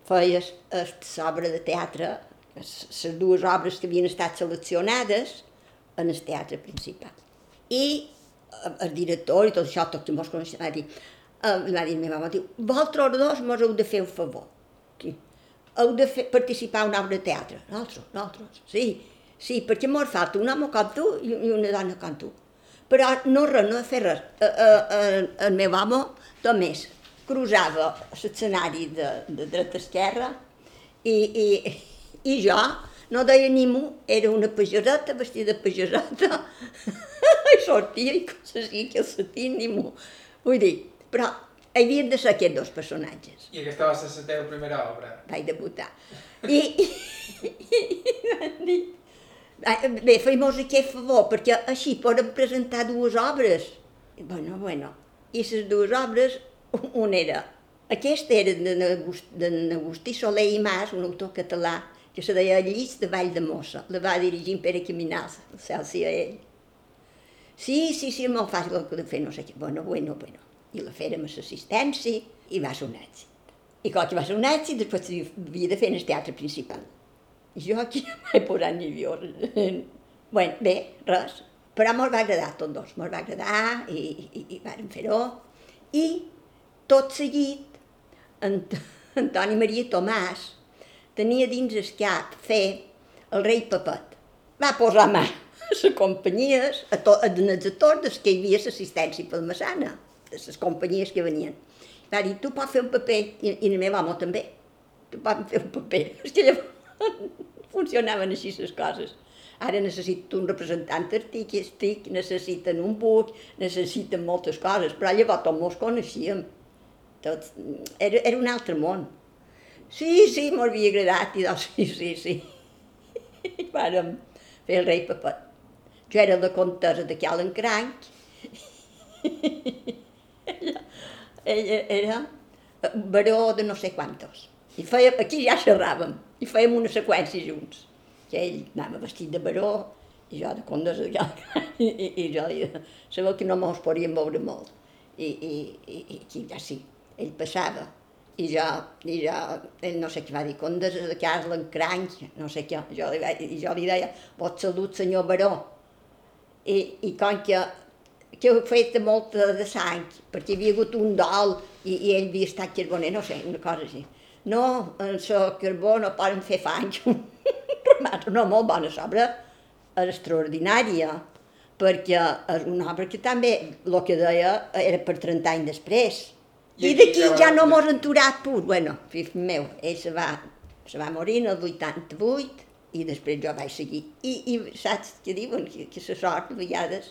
feies l'obra de teatre, les dues obres que havien estat seleccionades en el teatre principal. I eh, el director i tot això, tots mos coneixen, va dir, eh, va dir meva mare, diu, vosaltres dos mos heu de fer un favor. Sí. Heu de fer, participar a una obra de teatre. Nosaltres, nosaltres, sí. Sí, perquè mos falta un home com tu i una dona com tu. Però no res, no fer res. Eh, eh, el meu home, només, cruzava l'escenari de, de dreta a esquerra i, i, i jo no deia ni mu, era una pagereta vestida de pagereta i sortia i coses així, que el sentia ni mu. Vull dir, però havien de ser aquests dos personatges. I aquesta va ser la teva primera obra? Vaig debutar. I, i, i, i van dir, bé, feim-nos aquest favor, perquè així podem presentar dues obres. I, bueno, bueno, i les dues obres, un era, aquest era de Agustí Soler i Mas, un autor català, que se deia Llis de Vall de Mossa. La va dirigir en Pere Caminals, el cel sia ell. Sí, sí, sí, molt fàcil el que de fer, no sé què. Bueno, bueno, bueno. I la fèrem a l'assistència i va ser un èxit. I quan va ser un èxit, després havia de fer en el teatre principal. Jo aquí no m'he posat ni vior. bueno, bé, res. Però me'ls va agradar tots dos, me'ls va agradar i, i, i vàrem fer-ho. I tot seguit, Antoni Maria Tomàs, tenia dins el cap fer el rei Papet. Va posar mà a les companyies, a, to, a els actors des que hi havia l'assistència palmassana, de les companyies que venien. Va dir, tu pots fer un paper, i, i el meu home també, tu pots fer un paper. És que llavors funcionaven així les coses. Ara necessito un representant artístic, necessiten un buc, necessiten moltes coses, però llavors tots mos coneixíem. Tot, era, era un altre món. Sí, sí, m'havia agradat, i doncs sí, sí, sí. I vàrem fer el rei Papet. Jo era la contesa de Calancranc. Ella, ella era baró de no sé quantos. I feia, aquí ja xerràvem, i fèiem una seqüència junts. Que ell anava vestit de baró, i jo de condesa de Calancranc, i, i, i jo sabeu que no mos podíem veure molt. I, i, i, i aquí ja sí, ell passava i jo, i jo, ell no sé què va dir, condes de casa l'encranc, no sé què, jo li, i jo li deia, vot salut, senyor Baró. I, i com que, que he fet molta de sang, perquè hi havia hagut un dol i, i ell havia estat carboner, no sé, una cosa així. No, en la carbó no poden fer fang. no, molt bona obra, és extraordinària, perquè és una obra que també, el que deia, era per 30 anys després i d'aquí ja no mos han aturat pur. Bueno, fill meu, ell se va, se va morir en el 88 i després jo vaig seguir. I, i saps què diuen? Que, que se sort a vegades.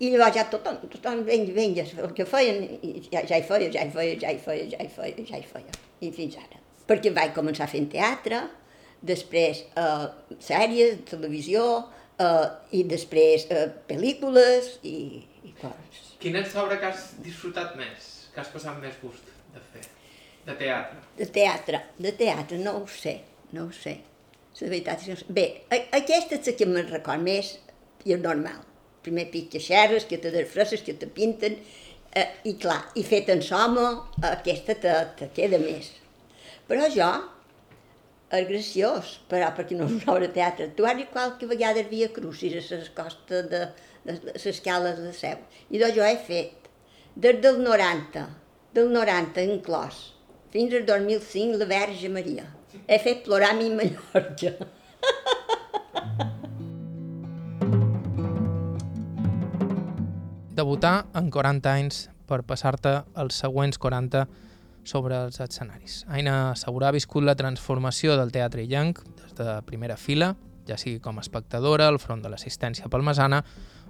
I llavors ja tothom, tothom venga, venga, el que feien, ja, ja hi feia, ja hi feia, ja hi feia, ja hi feia, ja hi feia. I fins ara. Perquè vaig començar fent teatre, després eh, sèries, televisió, eh, i després eh, pel·lícules i, i coses. Quina és l'obra que has disfrutat més? que has passat més gust de fer? De teatre? De teatre, de teatre, no ho sé, no ho sé. La veritat és que no sé. Bé, aquesta és la que me'n record més i és normal. Primer pic xerres, que te desfresses, que te pinten, eh, i clar, i fet en soma, aquesta te, te queda més. Però jo, és graciós, però perquè no és una obra de teatre. Tu has qualque vegada havia crucis a les costes de, de, de les escales de seu. I doncs jo he fet des del 90, del 90 inclòs, fins al 2005 la Verge Maria. He fet plorar a mi Mallorca. Debutar en 40 anys per passar-te els següents 40 sobre els escenaris. Aina Segurà ha viscut la transformació del teatre illenc des de primera fila, ja sigui com a espectadora al front de l'assistència palmesana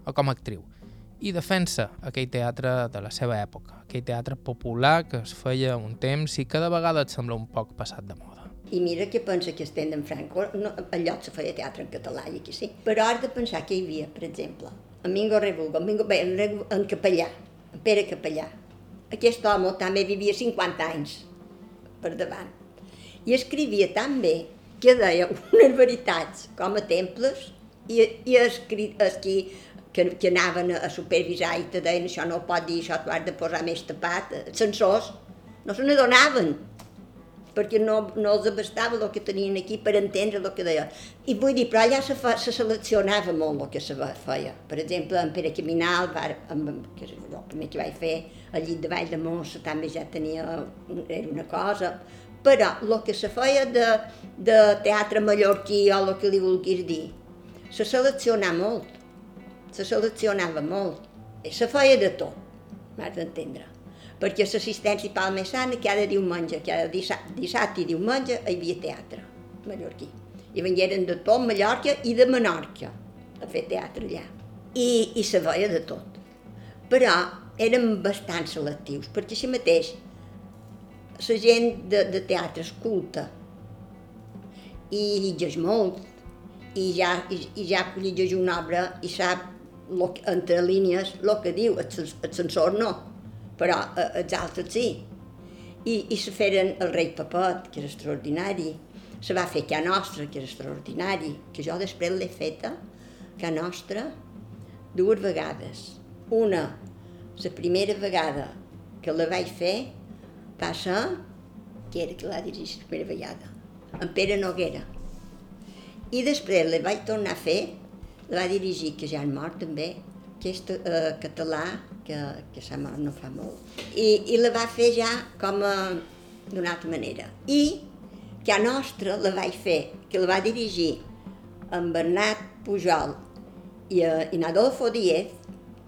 o com a actriu i defensa aquell teatre de la seva època, aquell teatre popular que es feia un temps i cada vegada et sembla un poc passat de moda. I mira què pensa que estem en Franco, no, allò se feia teatre en català i aquí sí, però has de pensar que hi havia, per exemple, Mingo Rebugo, en, Mingo, bé, en, Capellà, en Pere Capellà. Aquest home també vivia 50 anys per davant. I escrivia tan bé que deia unes veritats com a temples i, i els, els qui que, que anaven a supervisar i te deien això no ho pot dir, això t'ho has de posar més tapat, censors, no se n'adonaven perquè no, no els abastava el que tenien aquí per entendre el que deia. I vull dir, però allà se, fa, se seleccionava molt el que se feia. Per exemple, en Pere Caminal, va, amb, que és el primer que vaig fer, al llit de Vall de Mossa també ja tenia, era una cosa, però el que se feia de, de teatre mallorquí o el que li vulguis dir, se seleccionava molt, se seleccionava molt, i se feia de tot, m'has d'entendre perquè l'assistència palmesana cada diumenge, cada dissabte, i diumenge hi havia teatre mallorquí. I vengueren de tot Mallorca i de Menorca a fer teatre allà. I, i se veia de tot. Però érem bastant selectius, perquè així mateix la gent de, de teatre escolta i llegeix molt, i ja, i, i ja llegeix una obra i sap lo, entre línies el que diu, el, el censor no però eh, els altres sí. I, i se feren el rei Papet, que era extraordinari, se va fer Ca Nostra, que era extraordinari, que jo després l'he feta, Ca Nostra, dues vegades. Una, la primera vegada que la vaig fer, va ser, que era que la dirigir la primera vegada, en Pere Noguera. I després la vaig tornar a fer, la va dirigir, que ja és mort també, que és eh, català, que, que se no fa molt. I, I la va fer ja com a d'una altra manera. I que a nostra la vaig fer, que la va dirigir en Bernat Pujol i, uh, i Adolfo Díez,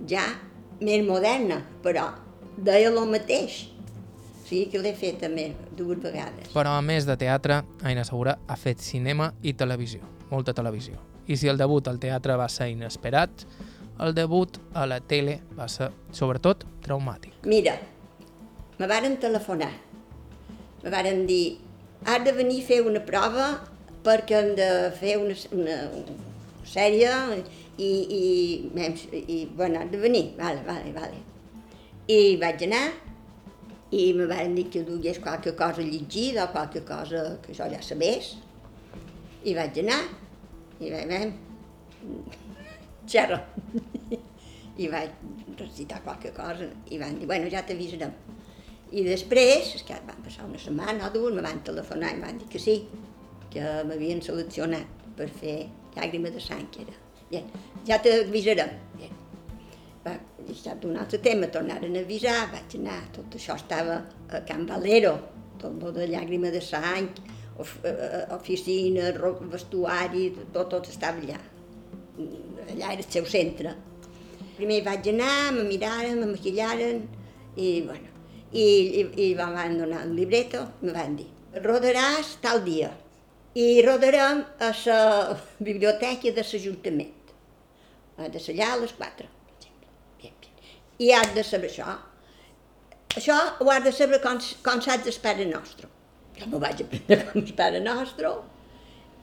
ja més moderna, però deia el mateix. O sigui que l'he fet també dues vegades. Però a més de teatre, Aina Segura ha fet cinema i televisió, molta televisió. I si el debut al teatre va ser inesperat, el debut a la tele va ser, sobretot, traumàtic. Mira, me varen telefonar. Me varen dir, has de venir a fer una prova perquè hem de fer una, una, una sèrie i, i, i, i bueno, has de venir, vale, vale, vale. I vaig anar i me van dir que dugués qualque cosa llegida o qualque cosa que jo ja sabés. I vaig anar i vaig, xerra. I vaig recitar qualque cosa i van dir, bueno, ja t'avisarem. I després, és que van passar una setmana o dues, me van telefonar i van dir que sí, que m'havien seleccionat per fer llàgrima de sang, que era. Bien, ja t'avisarem. Bien. Va deixar d'un altre tema, tornaren a avisar, vaig anar, tot això estava a Can Valero, tot el de llàgrima de sang, eh, eh, oficina, vestuari, tot, tot estava allà allà era el seu centre. Primer vaig anar, me miraren, me maquillaren i, bueno, i, i, i van donar el libreto, me van dir, rodaràs tal dia i rodarem a la biblioteca de l'Ajuntament. Ha de ser allà a les 4, per exemple. I has de saber això. Això ho has de saber com, com saps el Pare Nostre. Jo m'ho vaig aprendre com el Pare Nostre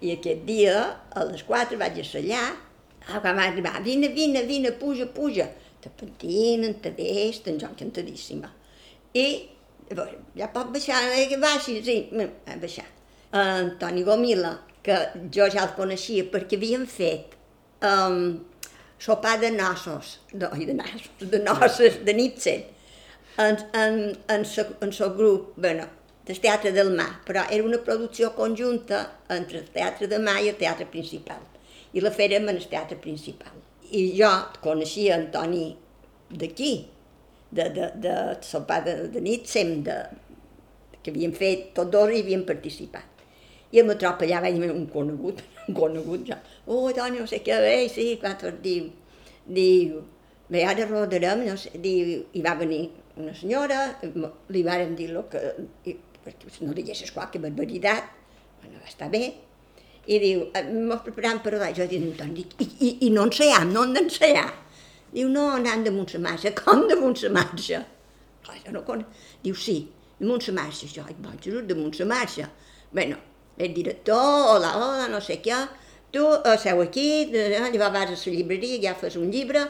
i aquest dia, a les 4, vaig a allà Ah, quan va arribar, vine, vine, vine, puja, puja. Te pentinen, te vesten, jo encantadíssima. I ja pot baixar, eh, que baixi, sí, va baixar. Antoni Gomila, que jo ja el coneixia perquè havien fet um, sopar de nassos, de, oi, de nassos, de noces, de Nietzsche, en, en, en, so, en so grup, bueno, del Teatre del Mar, però era una producció conjunta entre el Teatre del Mar i el Teatre Principal i la fèrem en el teatre principal. I jo coneixia Antoni d'aquí, de, de, de sopar de, de nit, sem de, que havien fet, tots dos hi havien participat. I em trobo allà, vaig un conegut, un conegut ja. Oh, Toni, no sé què, bé, sí, quatre, diu, diu, bé, ara rodarem, no sé, diu, i va venir una senyora, li varen dir lo que, i, perquè no deixes qualque barbaritat, bueno, va estar bé, i diu, eh, mos preparant per allà. Jo dic, Antoni, i, i, i no ensaiam, no hem d'ensaiar. Diu, no, anant damunt la marxa. Com damunt la marxa? Clar, jo no conec. Diu, sí, damunt la marxa. Jo, ai, boig, damunt la marxa. Bueno, el director, hola, hola, no sé què, tu uh, seu aquí, llavors vas a la llibreria, agafes un llibre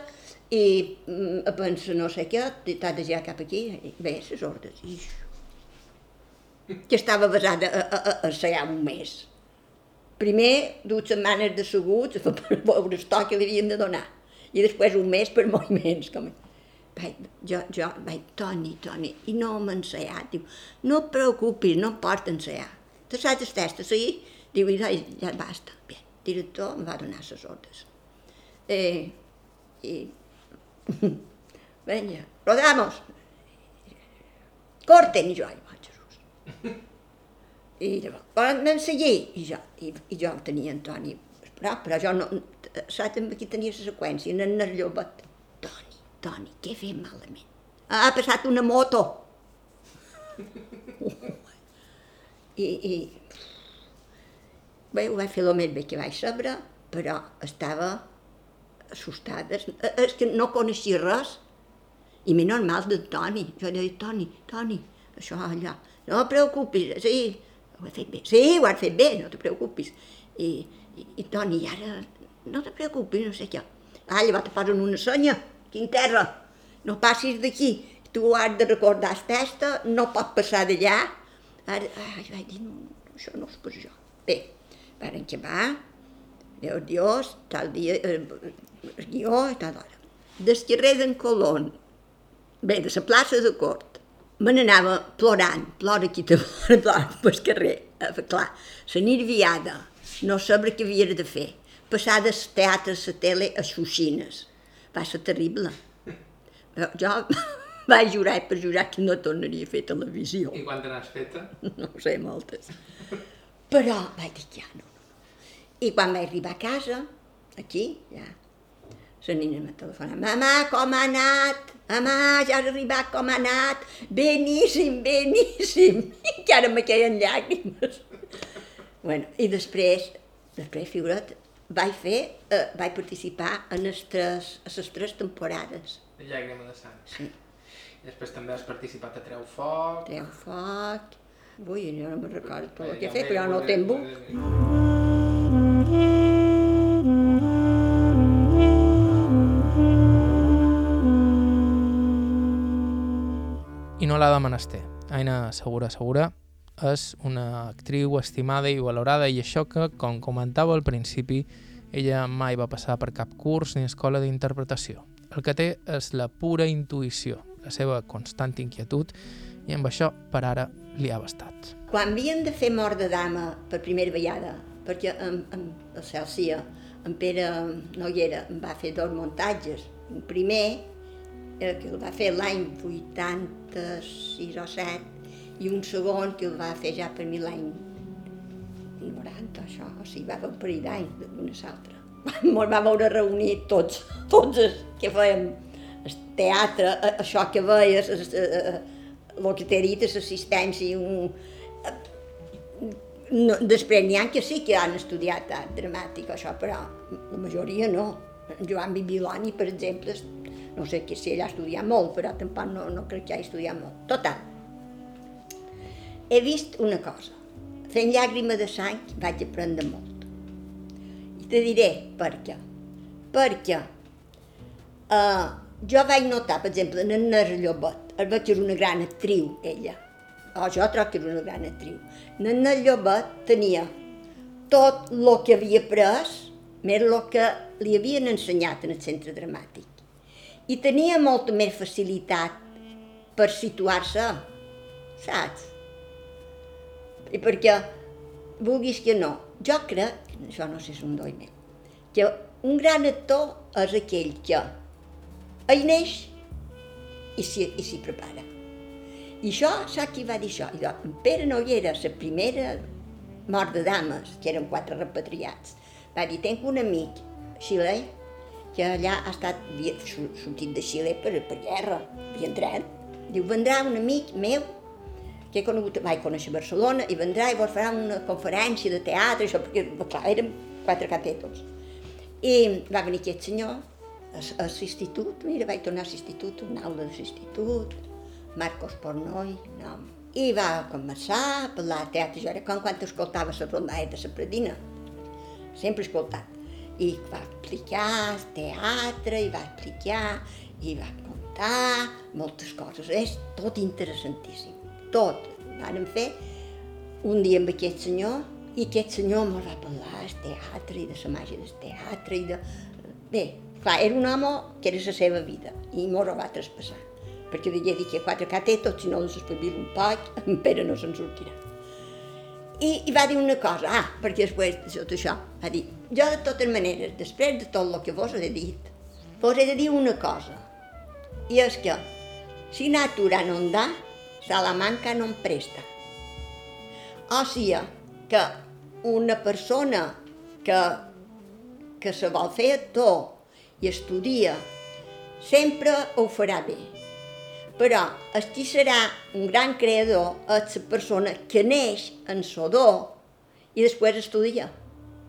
i mm, pensa no sé què, t'has de girar cap aquí, i bé, les ordres. I... Que estava basada a, a, a, a un mes primer dues setmanes de seguts per veure el to que li havien de donar i després un mes per moviments. Com... Vaig, jo, jo vaig, Toni, Toni, i no m'ha ensaiat. Diu, no et preocupis, no pot ensaiar. Te saps el test, sí? Diu, i ja, ja basta. Bien, el director em va donar les ordres. Eh, I, venga, rodamos. Corten, i jo, ai, Jesús. I llavors, vam seguir, i jo, i, i jo el tenia Antoni, però, però jo no, saps, aquí tenia la seqüència, en el llobet. Toni, Toni, què fet malament? Ha passat una moto. I, i bé, ho vaig fer el més bé que vaig saber, però estava assustada. És que no coneixia res. I mi normal de Toni. Jo deia, Toni, Toni, això allà. No preocupis, sí, ho he fet bé. Sí, ho has fet bé, no te preocupis. I, i, i Toni, ara no te preocupis, no sé què. Ah, llavors te posen una senya, aquí en terra. No passis d'aquí. Tu has de recordar el testa, no pot passar d'allà. Ara, jo vaig dir, no, això no és per jo. Bé, varen acabar, Déu Dios, tal dia, eh, guió tal hora. Del carrer d'en Colón, bé, de la plaça de Cort, me n'anava plorant, plora aquí, plora, plora pel carrer. Eh, clar, la nerviada, no saber què havia de fer passar del teatre a la tele a Xuxines. Va ser terrible. Jo vaig jurar i perjurar que no tornaria a fer televisió. I quan n'has feta? No ho sé, moltes. Però vaig dir que ja no. I quan vaig arribar a casa, aquí, ja, la nina me telefona, mamà, com ha anat? Mamà, ja has arribat, com ha anat? Beníssim, beníssim. I que ara me queien llàgrimes. bueno, i després, després, figura't, vaig fer, eh, vaig participar en les tres, a les tres temporades. De Llàgrima de sang. Sí. I després també has participat a Treu Foc. Treu foc... Ui, no me'n recordo tot el que he fet, però no ho tengo. I no l'ha de menester. Aina Segura Segura és una actriu estimada i valorada i això que, com comentava al principi, ella mai va passar per cap curs ni escola d'interpretació. El que té és la pura intuïció, la seva constant inquietud, i amb això, per ara, li ha bastat. Quan havien de fer mort de dama per primera vegada, perquè en, en, el Celsia, en Pere Noguera, em va fer dos muntatges. Un primer, eh, que el va fer l'any 86 o 7, i un segon que el va fer ja per mi l'any 90, això, o sigui, va haver un parell d'anys d'una l'altra. Ens va veure reunir tots, tots els que fèiem el teatre, això que veies, el que t'he dit, l'assistència, un... No, després n'hi ha que sí que han estudiat art dramàtic, això, però la majoria no. Joan Bibiloni, per exemple, no sé que si ell ha estudiat molt, però tampoc no, no crec que hagi estudiat molt. Total, he vist una cosa. Fent llàgrima de sang vaig aprendre molt. I te diré per què. Perquè uh, jo vaig notar, per exemple, en Nera Llobet, el veig que era una gran actriu, ella. O jo trobo que era una gran actriu. En Nera Llobet tenia tot el que havia pres, més el que li havien ensenyat en el centre dramàtic. I tenia molta més facilitat per situar-se, saps? I perquè, vulguis que no, jo crec, això no sé si és un doi meu, que un gran actor és aquell que ell neix i s'hi prepara. I això, saps qui va dir això? I en Pere Noguera, la primera mort de dames, que eren quatre repatriats, va dir, tenc un amic xilè que allà ha estat sortit de Xile per, per guerra, i entrat. Diu, vendrà un amic meu que he conegut, vaig conèixer Barcelona, i vendrà i vos farà una conferència de teatre, això, perquè, clar, érem quatre catetos. I va venir aquest senyor a l'institut, mira, vaig tornar a l'institut, una aula de l'institut, Marcos Pornoi, no, i va començar a parlar de teatre, jo era com quan escoltava la rondalla de la Predina, sempre escoltat. I va explicar el teatre, i va explicar, i va contar moltes coses, és tot interessantíssim tot. Vàrem fer un dia amb aquest senyor I aquest senyor mos va parlar del teatre i de la màgia del teatre i de... Bé, clar, era un home que era la seva vida i ho va traspassar. Perquè deia dir que quatre catetos, si no s'espavila un poc, en Pere no se'n sortirà. I, I va dir una cosa, ah, perquè després de tot això, va dir, jo de totes maneres, després de tot el que vos he dit, vos he de dir una cosa, i és que si natura no en da, Salamanca no en presta. O sigui, que una persona que, que se vol fer actor i estudia, sempre ho farà bé. Però el qui serà un gran creador és la persona que neix en sodó i després estudia.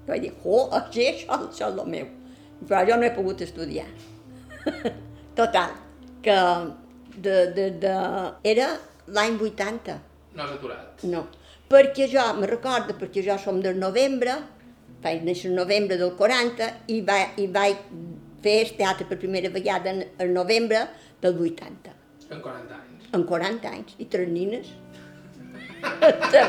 Jo vaig dir, oh, això, això, això és el meu. Però jo no he pogut estudiar. Total, que de, de, de... era l'any 80. No has aturat? No, perquè jo, me recordo, perquè jo som del novembre, vaig néixer el novembre del 40 i, va, i vaig fer el teatre per primera vegada en el novembre del 80. En 40 anys. En 40 anys. I tres nines. Te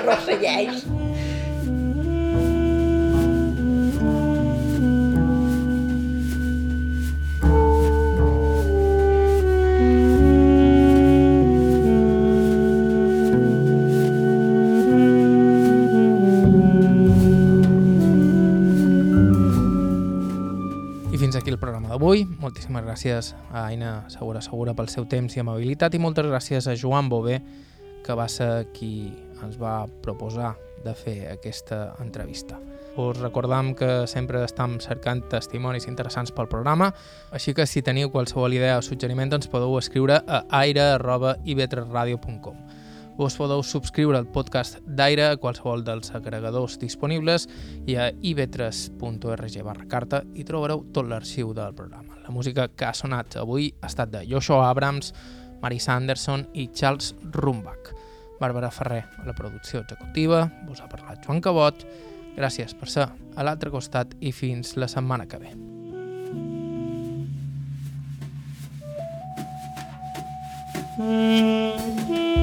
Moltíssimes gràcies a Aina Segura Segura pel seu temps i amabilitat i moltes gràcies a Joan Bové, que va ser qui ens va proposar de fer aquesta entrevista. Us recordam que sempre estem cercant testimonis interessants pel programa, així que si teniu qualsevol idea o suggeriment ens podeu escriure a aire.ivetresradio.com. Vos podeu subscriure al podcast d'Aire a qualsevol dels agregadors disponibles i a ivetres.org barra carta i trobareu tot l'arxiu del programa. La música que ha sonat avui ha estat de Joshua Abrams, Marisa Anderson i Charles Rumbach. Bàrbara Ferrer a la producció executiva, vos ha parlat Joan Cabot. Gràcies per ser a l'altre costat i fins la setmana que ve. Mm.